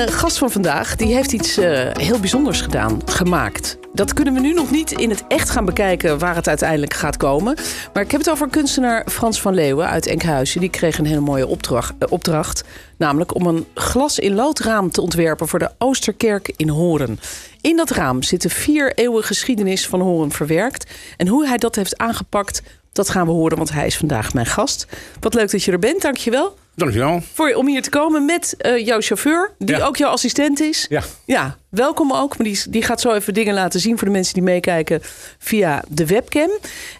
Eh, gast van vandaag die heeft iets eh, heel bijzonders gedaan, gemaakt. Dat kunnen we nu nog niet in het echt gaan bekijken waar het uiteindelijk gaat komen. Maar ik heb het over kunstenaar Frans van Leeuwen uit Enkhuizen. Die kreeg een hele mooie opdracht, eh, opdracht. Namelijk om een glas in loodraam te ontwerpen voor de Oosterkerk in Horen. In dat raam zit de vier eeuwen geschiedenis van Horen verwerkt. En hoe hij dat heeft aangepakt, dat gaan we horen, want hij is vandaag mijn gast. Wat leuk dat je er bent, dankjewel. Dankjewel. Voor, om hier te komen met eh, jouw chauffeur, die Ja. ook jouw assistent is. Ja. Ja, welkom ook. Maar die, die gaat zo even dingen laten zien voor de mensen die meekijken via de webcam.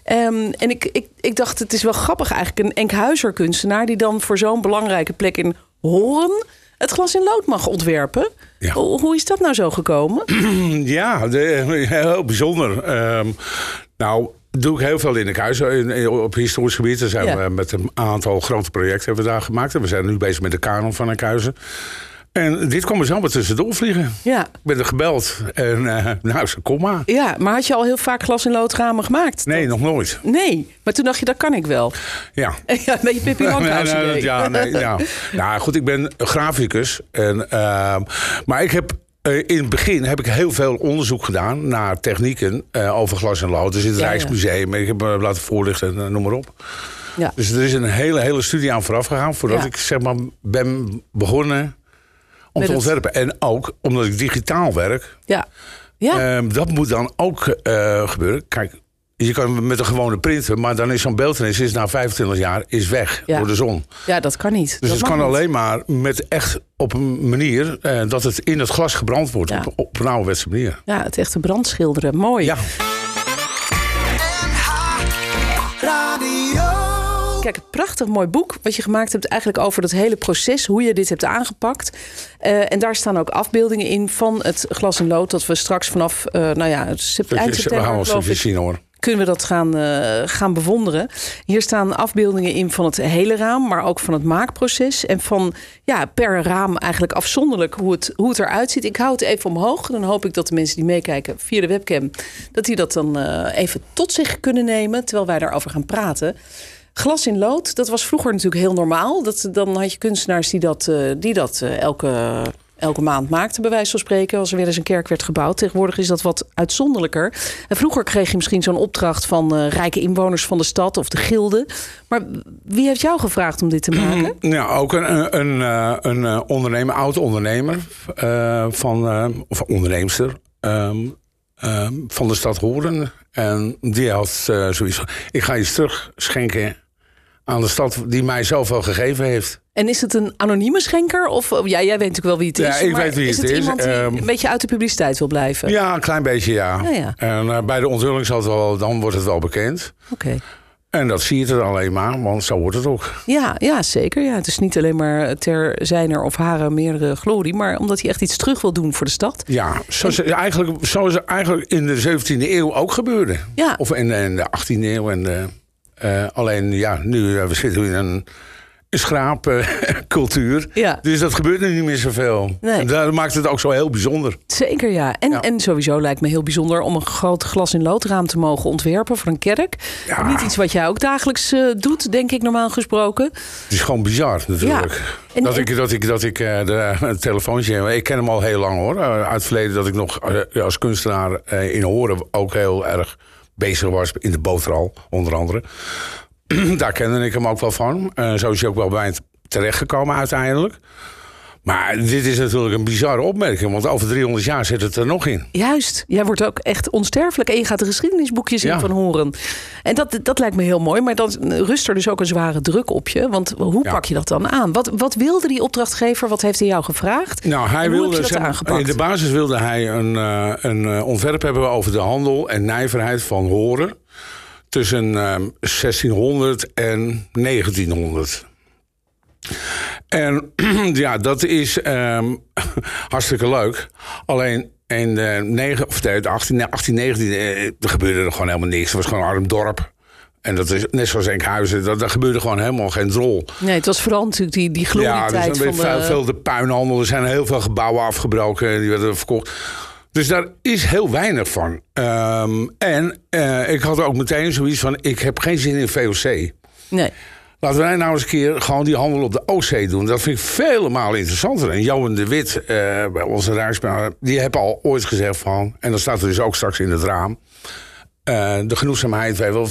Ehm, en ik, ik, ik dacht, het is wel grappig eigenlijk. Een Enkhuizer kunstenaar die dan voor zo'n belangrijke plek in Horen het glas in lood mag ontwerpen. Ja. Hoe, hoe is dat nou zo gekomen? Ja, de- heel bijzonder. Ehm, nou, doe ik heel veel in de in- op historisch gebied Daar zijn Ja. we met een aantal grote projecten hebben we daar gemaakt. En we zijn nu bezig met de kanon van Enkhuizen. En dit kwam er zomaar tussendoor vliegen. Ja. Ik ben er gebeld. En eh, nou, ze kom maar. ja, maar had je al heel vaak glas in loodramen gemaakt? Nee, nog nooit. Nee, maar toen dacht je, dat kan ik wel. Ja. Ja, een beetje Pippi Langkous Nee, nee, idee. ja, nee, ja. Nou goed, ik ben graficus. En, ehm, maar ik heb... eh, in het begin heb ik heel veel onderzoek gedaan naar technieken eh, over glas en lood. Dus in het Ja, ja. Rijksmuseum. Ik heb me laten voorlichten, en noem maar op. Ja. Dus er is een hele, hele studie aan vooraf gegaan voordat ik zeg maar ben begonnen om Met te het- ontwerpen. En ook omdat ik digitaal werk. Ja. Ja. Ehm, dat moet dan ook eh, gebeuren. Kijk, je kan met een gewone printer, maar dan is zo'n beeldenis is na 25 jaar is weg Ja. door de zon. ja, dat kan niet. Dus dat het kan niet. alleen maar met echt op een manier eh, dat het in het glas gebrand wordt. Ja. Op, op een ouderwetse manier. Ja, het echte brandschilderen. Mooi. Ja, Kijk, een prachtig mooi boek wat je gemaakt hebt eigenlijk over dat hele proces, hoe je dit hebt aangepakt. Eh, en daar staan ook afbeeldingen in van het glas en lood dat we straks vanaf, eh, nou ja, het eind we september gaan zien hoor. Kunnen we dat gaan, eh, gaan bewonderen. Hier staan afbeeldingen in van het hele raam, maar ook van het maakproces. En van ja, per raam eigenlijk afzonderlijk hoe het, hoe het eruit ziet. Ik hou het even omhoog. Dan hoop ik dat de mensen die meekijken via de webcam... dat die dat dan eh, even tot zich kunnen nemen... terwijl wij daarover gaan praten. Glas in lood, dat was vroeger natuurlijk heel normaal. Dat, dan had je kunstenaars die dat, eh, die dat elke, elke maand maakten, bij wijze van spreken. Als er weer eens een kerk werd gebouwd. Tegenwoordig is dat wat uitzonderlijker. En vroeger kreeg je misschien zo'n opdracht van eh, rijke inwoners van de stad of de gilde. Maar wie heeft jou gevraagd om dit te maken? Ja, ook een, een, een, eh, een eh, ondernemer, oud ondernemer van, of onderneemster ehm, ehm, van de stad Horen. En die had zoiets van, ik ga iets terugschenken aan de stad die mij zoveel gegeven heeft. En is het een anonieme schenker? Of oh, ja, jij weet natuurlijk wel wie het is. Ja, ik maar weet wie is het het is. iemand die Ehm, een beetje uit de publiciteit wil blijven? Ja, een klein beetje ja. Ja, ja. En eh, bij de onthulling zal het wel, dan wordt het wel bekend. Oké. En dat zie je er alleen maar, want zo wordt het ook. Ja, ja, zeker. Ja, het is niet alleen maar ter zijner of hare meerdere glorie, maar omdat hij echt iets terug wil doen voor de stad. Ja, zoals, eigenlijk, zoals het eigenlijk in de 17e eeuw ook gebeurde. Ja. Of in, in de 18e eeuw. En de, eh, alleen, ja, nu eh, we zitten in een, een schraapcultuur. Ja. Dus dat gebeurt nu niet meer zoveel. Nee. En dat maakt het ook zo heel bijzonder. Zeker ja. En, Ja. en sowieso lijkt me heel bijzonder om een groot glas in loodraam te mogen ontwerpen voor een kerk. Ja. Niet iets wat jij ook dagelijks eh, doet, denk ik normaal gesproken. Het is gewoon bizar natuurlijk. En- dat, en- ik, dat ik, dat ik eh, de, een telefoontje heb. Ik ken hem al heel lang hoor. Eh, uit het verleden dat ik nog eh, als kunstenaar eh, in Horen ook heel erg bezig was. In de boterhal onder andere. Daar kende ik hem ook wel van. Eh, zo is hij ook wel bij mij terechtgekomen uiteindelijk. Maar dit is natuurlijk een bizarre opmerking. Want over 300 jaar zit het er nog in. Juist, jij wordt ook echt onsterfelijk en je gaat de geschiedenisboekjes in van horen. En dat, dat lijkt me heel mooi, maar dan rust er dus ook een zware druk op je. Want hoe Ja. pak je dat dan aan? Wat, wat wilde die opdrachtgever? Wat heeft hij jou gevraagd? Nou, hij wilde, zeg in de basis wilde hij een, eh, een eh, ontwerp hebben over de handel en nijverheid van Horen. Tussen eh, 1600 en 1900. En ja, dat is ehm, hartstikke leuk. Alleen in de, negen, of de 18, 18, 19 eh, er gebeurde er gewoon helemaal niks. Het was gewoon een arm dorp. En dat is net zoals Enkhuizen, dat, daar gebeurde gewoon helemaal geen drol. Nee, het was vooral natuurlijk die, die Ja, glorietijd dus dan van werd veel, de... veel de puinhandel. Er zijn heel veel gebouwen afgebroken. Die werden verkocht. Dus daar is heel weinig van. Ehm, en eh, ik had ook meteen zoiets van... ik heb geen zin in VOC. Nee. Laten wij nou eens een keer gewoon die handel op de Oostzee doen. Dat vind ik vele malen interessanter. En Johan de Wit, eh, bij onze rijksbaan, die heeft al ooit gezegd van... en dat staat er dus ook straks in het raam... eh, de genoegzaamheid, je wel,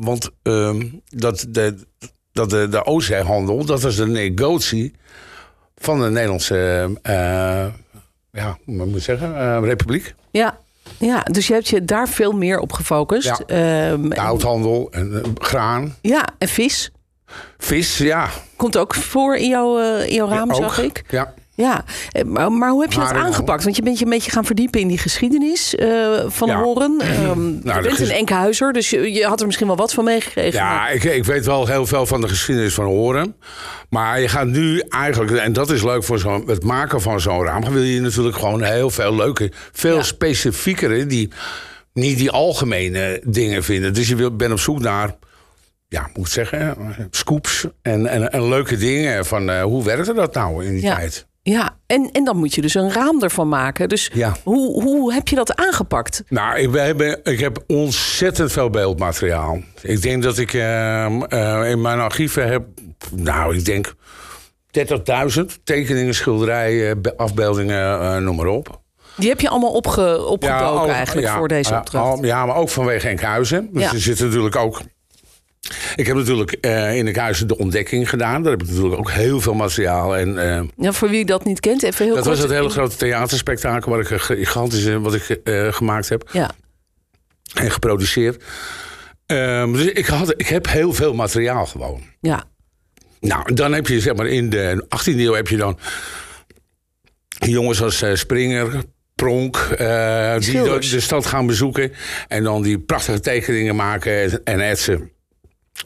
want ehm, dat de, dat de, de Oostzeehandel, dat was de negotie van de Nederlandse, ja, hoe moet zeggen, eh, republiek. Ja. ja, dus je hebt je daar veel meer op gefocust. Ja. Ehm, De en- houthandel en eh, graan, ja, en vis. vis, ja. Komt ook voor in jouw, eh, in jouw raam, zag ik. Ja. Ja, eh, maar, maar hoe heb je dat aangepakt? Want je bent je een beetje gaan verdiepen in die geschiedenis eh, van Ja. Horen. Ehm je de bent een Enkhuizer, dus je, je had er misschien wel wat van meegekregen. Ja, ik, ik weet wel heel veel van de geschiedenis van Horen. Maar je gaat nu eigenlijk, en dat is leuk voor zo'n, het maken van zo'n raam, wil je natuurlijk gewoon heel veel leuke, veel Ja. specifiekere, die niet die algemene dingen vinden. Dus je bent op zoek naar, ja, moet zeggen, scoops en, en, en leuke dingen van eh, hoe werkte dat nou in die Ja. tijd. Ja, en, en dan moet je dus een raam ervan maken. Dus Ja. hoe, hoe heb je dat aangepakt? Nou, ik, we hebben, ik heb ontzettend veel beeldmateriaal. Ik denk dat ik ehm, eh, in mijn archieven heb, nou, ik denk 30.000 tekeningen, schilderijen, be- afbeeldingen, eh, noem maar op. Die heb je allemaal opge, al- eigenlijk ja, voor deze ja, opdracht. al- ja, maar ook vanwege Enkhuizen. Dus er zit natuurlijk ook... Ik heb natuurlijk eh, in Enkhuizen de ontdekking gedaan. Daar heb ik natuurlijk ook heel veel materiaal. En, eh, ja, voor wie dat niet kent, even heel dat kort. was het hele grote theaterspektakel... waar ik een gigantische wat ik eh, gemaakt heb. Ja, en geproduceerd. Ehm, dus ik, had, ik heb heel veel materiaal gewoon. ja, Nou, dan heb je zeg maar in de 18e eeuw heb je dan jongens als eh, Springer, Pronk, eh, die de, de stad gaan bezoeken. En dan die prachtige tekeningen maken en etsen.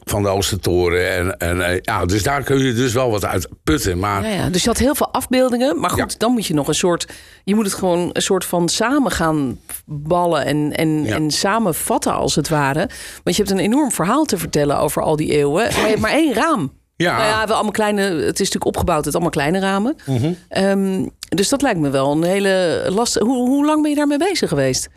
Van de Oostertoren. En, en, eh, ja, dus daar kun je dus wel wat uit putten. Maar ja, ja. Dus je had heel veel afbeeldingen. Maar goed, Ja. dan moet je nog een soort... Je moet het gewoon een soort van samen gaan ballen en, en, Ja. en samenvatten als het ware. Want je hebt een enorm verhaal te vertellen over al die eeuwen. Maar je hebt maar één raam. ja, Nou ja, wel allemaal kleine. Het is natuurlijk opgebouwd uit allemaal kleine ramen. Mhm. Ehm, dus dat lijkt me wel een hele lastige. Hoe, hoe lang ben je daarmee bezig geweest?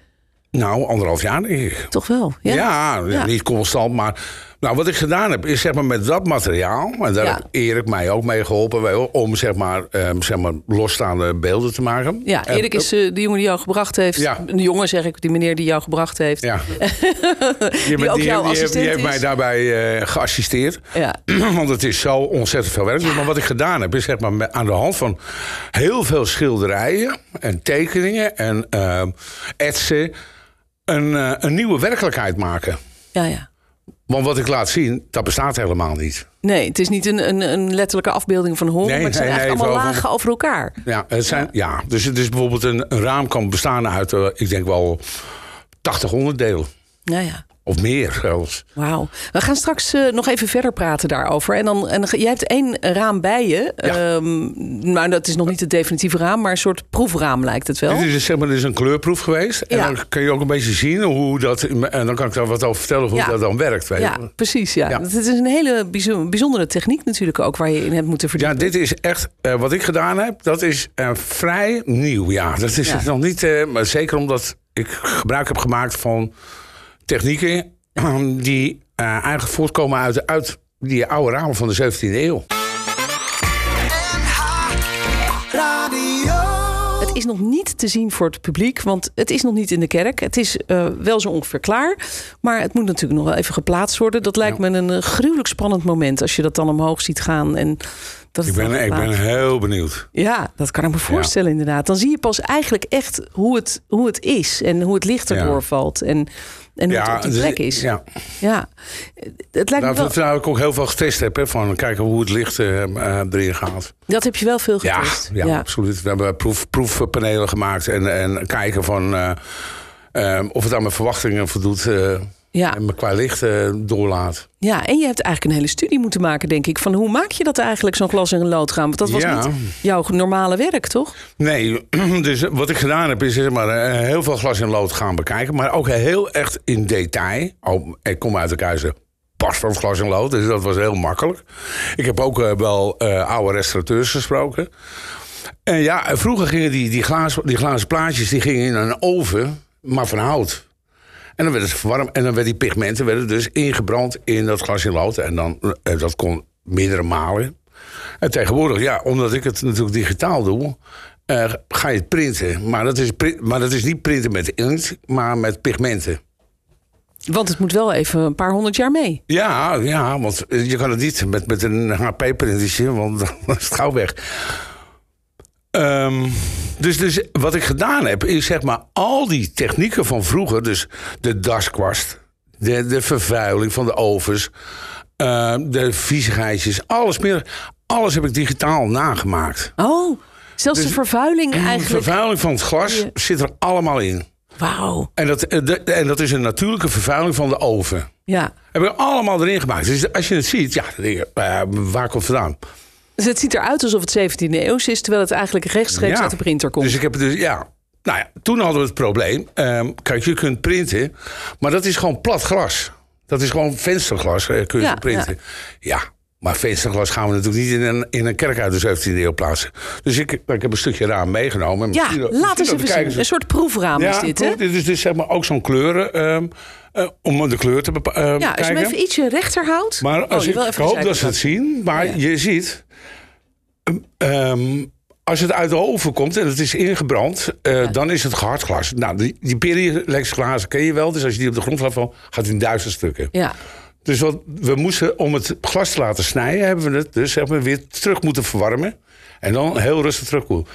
nou, anderhalf jaar denk ik. Toch wel? Ja. Ja, Ja. niet constant, maar nou, wat ik gedaan heb, is zeg maar met dat materiaal, en daar Ja. heeft Erik mij ook mee geholpen, om zeg maar, ehm, zeg maar losstaande beelden te maken. Ja, En- Erik is eh, de jongen die jou gebracht heeft. Ja. De jongen zeg ik, die meneer die jou gebracht heeft. Ja. die, Die ook jouw die, heeft- die heeft mij daarbij eh, geassisteerd. Ja. Want het is zo ontzettend veel werk. Maar wat ik gedaan heb, is zeg maar met- aan de hand van heel veel schilderijen en tekeningen en ehm etsen een, eh, een nieuwe werkelijkheid maken. ja, ja. Want wat ik laat zien, dat bestaat helemaal niet. Nee, het is niet een, een, een letterlijke afbeelding van hond. Nee, maar het zijn nee, eigenlijk nee, allemaal lagen over elkaar. Ja, het zijn, ja. dus het is bijvoorbeeld een, een raam kan bestaan uit, eh, ik denk wel 80 onderdelen. Ja, ja. Of meer zelfs. Wauw. We gaan straks eh, nog even verder praten daarover. En dan, en dan- jij hebt één raam bij je. Ja. Ehm, nou, dat is nog niet het definitieve raam, maar een soort proefraam lijkt het wel. Dit is, zeg maar, dit is een kleurproef geweest. En Ja. dan kun je ook een beetje zien hoe dat... En dan kan ik daar wat over vertellen hoe Ja. dat dan werkt. Weet. Ja, precies. Ja. Ja. Het is een hele bijzo- bijzondere techniek natuurlijk ook waar je in hebt moeten Ja, verdiepen. dit is echt, eh, wat ik gedaan heb, dat is eh, vrij nieuw. Ja, dat is Ja. nog niet, maar zeker omdat ik gebruik heb gemaakt van technieken eh, die eh, eigenlijk voortkomen uit, uit die oude ramen van de 17e eeuw. Het is nog niet te zien voor het publiek, want het is nog niet in de kerk. Het is eh, wel zo ongeveer klaar, maar het moet natuurlijk nog wel even geplaatst worden. Dat lijkt me een eh, gruwelijk spannend moment als je dat dan omhoog ziet gaan. En dat Ik ben, ik ben heel benieuwd. Ja, dat kan ik me voorstellen inderdaad. Dan zie je pas eigenlijk echt hoe het, hoe het is en hoe het licht erdoor Ja. valt. En, en hoe het op die plek is. Ja. Ja. Het lijkt me Nou, wel, dat nou ik ook heel veel getest heb, hè, van kijken hoe het licht eh, eh, erin gaat. dat heb je wel veel Ja, getest. ja, absoluut. We hebben proef, proefpanelen gemaakt en, en kijken van eh, eh, of het aan mijn verwachtingen voldoet. Ja. En me qua licht eh, doorlaat. Ja, en je hebt eigenlijk een hele studie moeten maken, denk ik. Van hoe maak je dat eigenlijk, zo'n glas in een loodraam? Want dat was Ja. niet jouw normale werk, toch? Nee, dus wat ik gedaan heb is zeg maar, eh, heel veel glas in lood gaan bekijken. Maar ook heel echt in detail. Oh, ik kom uit de keizer. Pas van glas in lood, dus dat was heel makkelijk. Ik heb ook eh, wel oude restaurateurs gesproken. En ja, en vroeger gingen die, die, glazen, die glazen plaatjes die gingen in een oven, maar van hout. En dan werd het verwarmd en dan werden die pigmenten werden dus ingebrand in dat glas in lood. En dan, eh, dat kon meerdere malen. En tegenwoordig, ja, omdat ik het natuurlijk digitaal doe, eh, ga je het printen. Maar dat, is, maar dat is niet printen met inkt, maar met pigmenten. Want het moet wel even een paar honderd jaar mee. Ja, ja, want je kan het niet met, met een HP-printertje, want dan is het gauw weg. Ehm, dus, dus wat ik gedaan heb, is zeg maar al die technieken van vroeger, dus de daskwast, de, de vervuiling van de ovens, eh, de viezigheidjes, alles meer, alles heb ik digitaal nagemaakt. Oh, zelfs Dus- de vervuiling De eigenlijk. vervuiling van het glas Ja. zit er allemaal in. Wauw. En dat, eh, de- en dat is een natuurlijke vervuiling van de oven. Ja. Heb ik allemaal erin gemaakt. Dus als je het ziet, ja, eh, waar komt het vandaan? Dus het ziet eruit alsof het 17e eeuws is, terwijl het eigenlijk rechtstreeks Ja. uit de printer komt. Dus ik heb het dus, ja. Nou ja, toen hadden we het probleem. ehm, kijk, je kunt printen, maar dat is gewoon plat glas. Dat is gewoon vensterglas, eh, kun je Ja, printen. Ja. Maar vensterglas gaan we natuurlijk niet in een, in een kerk uit de 17e eeuw plaatsen. Dus ik, ik heb een stukje raam meegenomen. ja, eens dat even zien. Een soort proefraam ja, is dit, hè? dit is dus zeg maar ook zo'n kleuren. ehm, eh, om de kleur te bepalen. Ja, als je hem even ietsje rechter houdt. Maar als oh, je ik, hoop dat ze het zien. Maar Ja. je ziet. ehm, ehm, als het uit de oven komt en het is ingebrand, eh, dan is het gehard glas. Nou, die, die Perilex glazen ken je wel. Dus als je die op de grond laat vallen, gaat het in duizend stukken. Ja, Dus wat we moesten, om het glas te laten snijden, hebben we het dus zeg maar, weer terug moeten verwarmen. En dan heel rustig terugkoelen.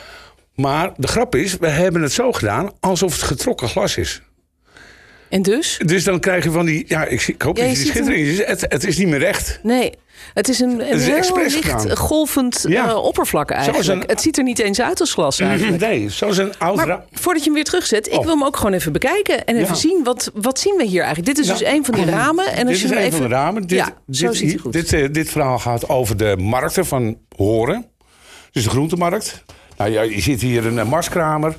Maar de grap is, we hebben het zo gedaan alsof het getrokken glas is. En dus? Dus dan krijg je van die, ja, ik, ik hoop Ja, dat je je die schittering ziet. Het, het is niet meer recht. Nee, het is een, een is heel licht gedaan. golvend Ja. eh, oppervlak eigenlijk. een- Het ziet er niet eens uit als glas eigenlijk. Nee, zoals een oud Maar voordat je hem weer terugzet, ik Oh. wil hem ook gewoon even bekijken en even Ja. zien wat, wat zien we hier eigenlijk. Dit is dus een van die ramen. En als dit je is een even... van de ramen. Dit, ja, dit, zo ziet hij goed. Dit, eh, dit verhaal gaat over de markten van Horen. Dus de groentemarkt. Nou, ja, je ziet hier een eh, marskramer.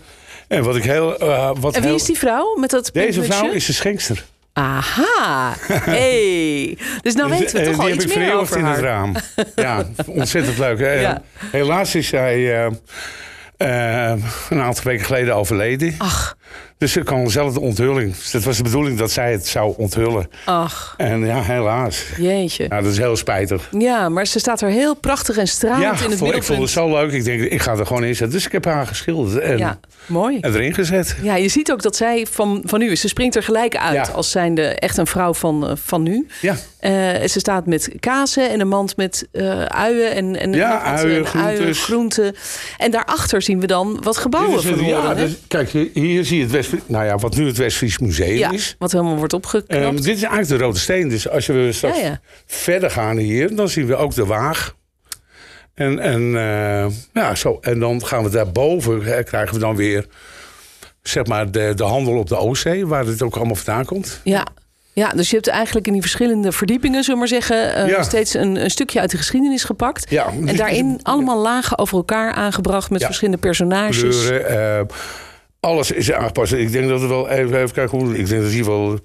En wat ik heel... eh, wat en wie heel- is die vrouw met dat Deze vrouw is de schenkster. Aha, hey. Dus nou Dus, weten we eh, toch al die iets heb ik meer over in haar. het raam. Ja, ontzettend leuk. Ja. Helaas is zij eh, een aantal weken geleden overleden. Ach, Dus ze kan zelf de onthulling. Dus het was de bedoeling dat zij het zou onthullen. ach, En ja, helaas. jeetje. Ja, dat is heel spijtig. Ja, maar ze staat er heel prachtig en stralend Ja, in het ik vond, ik vond middelpunt. het zo leuk. Ik denk, ik ga er gewoon in zetten. Dus ik heb haar geschilderd en, Ja, mooi. en erin gezet. Ja, je ziet ook dat zij van, van nu is. Ze springt er gelijk uit Ja. als zijnde echt een vrouw van, eh, van nu. Ja, Eh, ze staat met kazen en een mand met eh, uien en, en Ja, uien, groentes. groenten. En daarachter zien we dan wat gebouwen van ja, dus, kijk, hier- zie je het West, nou ja, wat nu het Westfries Museum ja, is. wat helemaal wordt Ehm, opgeknapt. dit is eigenlijk de Rode Steen. Dus als we straks Ja, verder gaan hier, dan zien we ook de Waag. En, en, eh, ja, zo. en dan gaan we daarboven, hè, krijgen we dan weer zeg maar, de, de handel op de Oostzee, waar dit ook allemaal vandaan komt. ja. Ja, dus je hebt eigenlijk in die verschillende verdiepingen, zullen we maar zeggen, eh, Ja. steeds een, een stukje uit de geschiedenis gepakt. Ja, En daarin allemaal lagen over elkaar aangebracht met Ja. verschillende personages. kleuren. eh, alles is aangepast. Ik denk dat er wel, even, even kijken hoe, ik denk dat hier wel,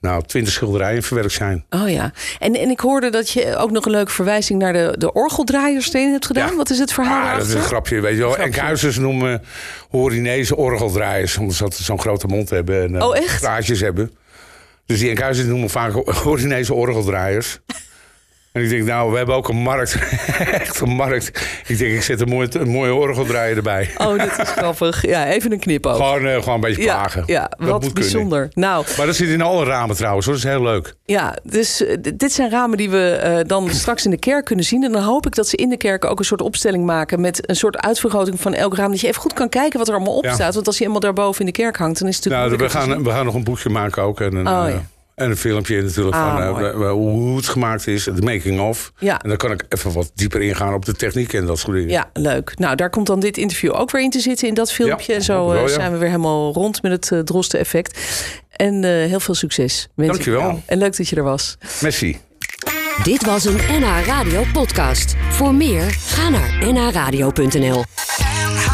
nou, twintig schilderijen verwerkt zijn. Oh ja, en, en ik hoorde dat je ook nog een leuke verwijzing naar de, de orgeldraaiersteen hebt gedaan. Ja. Wat is het verhaal Ah, dat is een grapje, weet je wel. En Grapje. Kuizers noemen Horinese orgeldraaiers, omdat ze zo'n grote mond hebben en eh, Oh, echt? praatjes hebben. Dus die Enkhuizers noemen vaak Horinese orgeldraaiers. En ik denk, nou, we hebben ook een markt. Echt een markt. Ik denk, ik zet een mooie, een mooie orgeldraaier erbij. Oh, dat is grappig. Ja, even een knipoog. Gewoon, eh, gewoon een beetje plagen. ja, wat bijzonder. Nou. Maar dat zit in alle ramen trouwens, hoor. dat is heel leuk. ja, dus eh, dit zijn ramen die we eh, dan straks in de kerk kunnen zien. En dan hoop ik dat ze in de kerk ook een soort opstelling maken met een soort uitvergroting van elk raam. Dat je even goed kan kijken wat er allemaal op Ja. staat. Want als hij helemaal daarboven in de kerk hangt, dan is het Nou, natuurlijk we, moeilijker te gaan, we gaan nog een boekje maken ook. En een, Oh, ja. En een filmpje natuurlijk Ah, van eh, hoe het gemaakt is. De making of. Ja. En dan kan ik even wat dieper ingaan op de techniek en dat soort dingen. Ja, leuk. Nou, daar komt dan dit interview ook weer in te zitten in dat filmpje. Ja, en zo wel, eh, ja. zijn we weer helemaal rond met het uh, drosten effect. En uh, heel veel succes. Wens Dankjewel. Ik en leuk dat je er was. Merci. Dit was een NH Radio podcast. Voor meer, ga naar nhradio.nl NH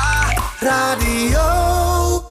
Radio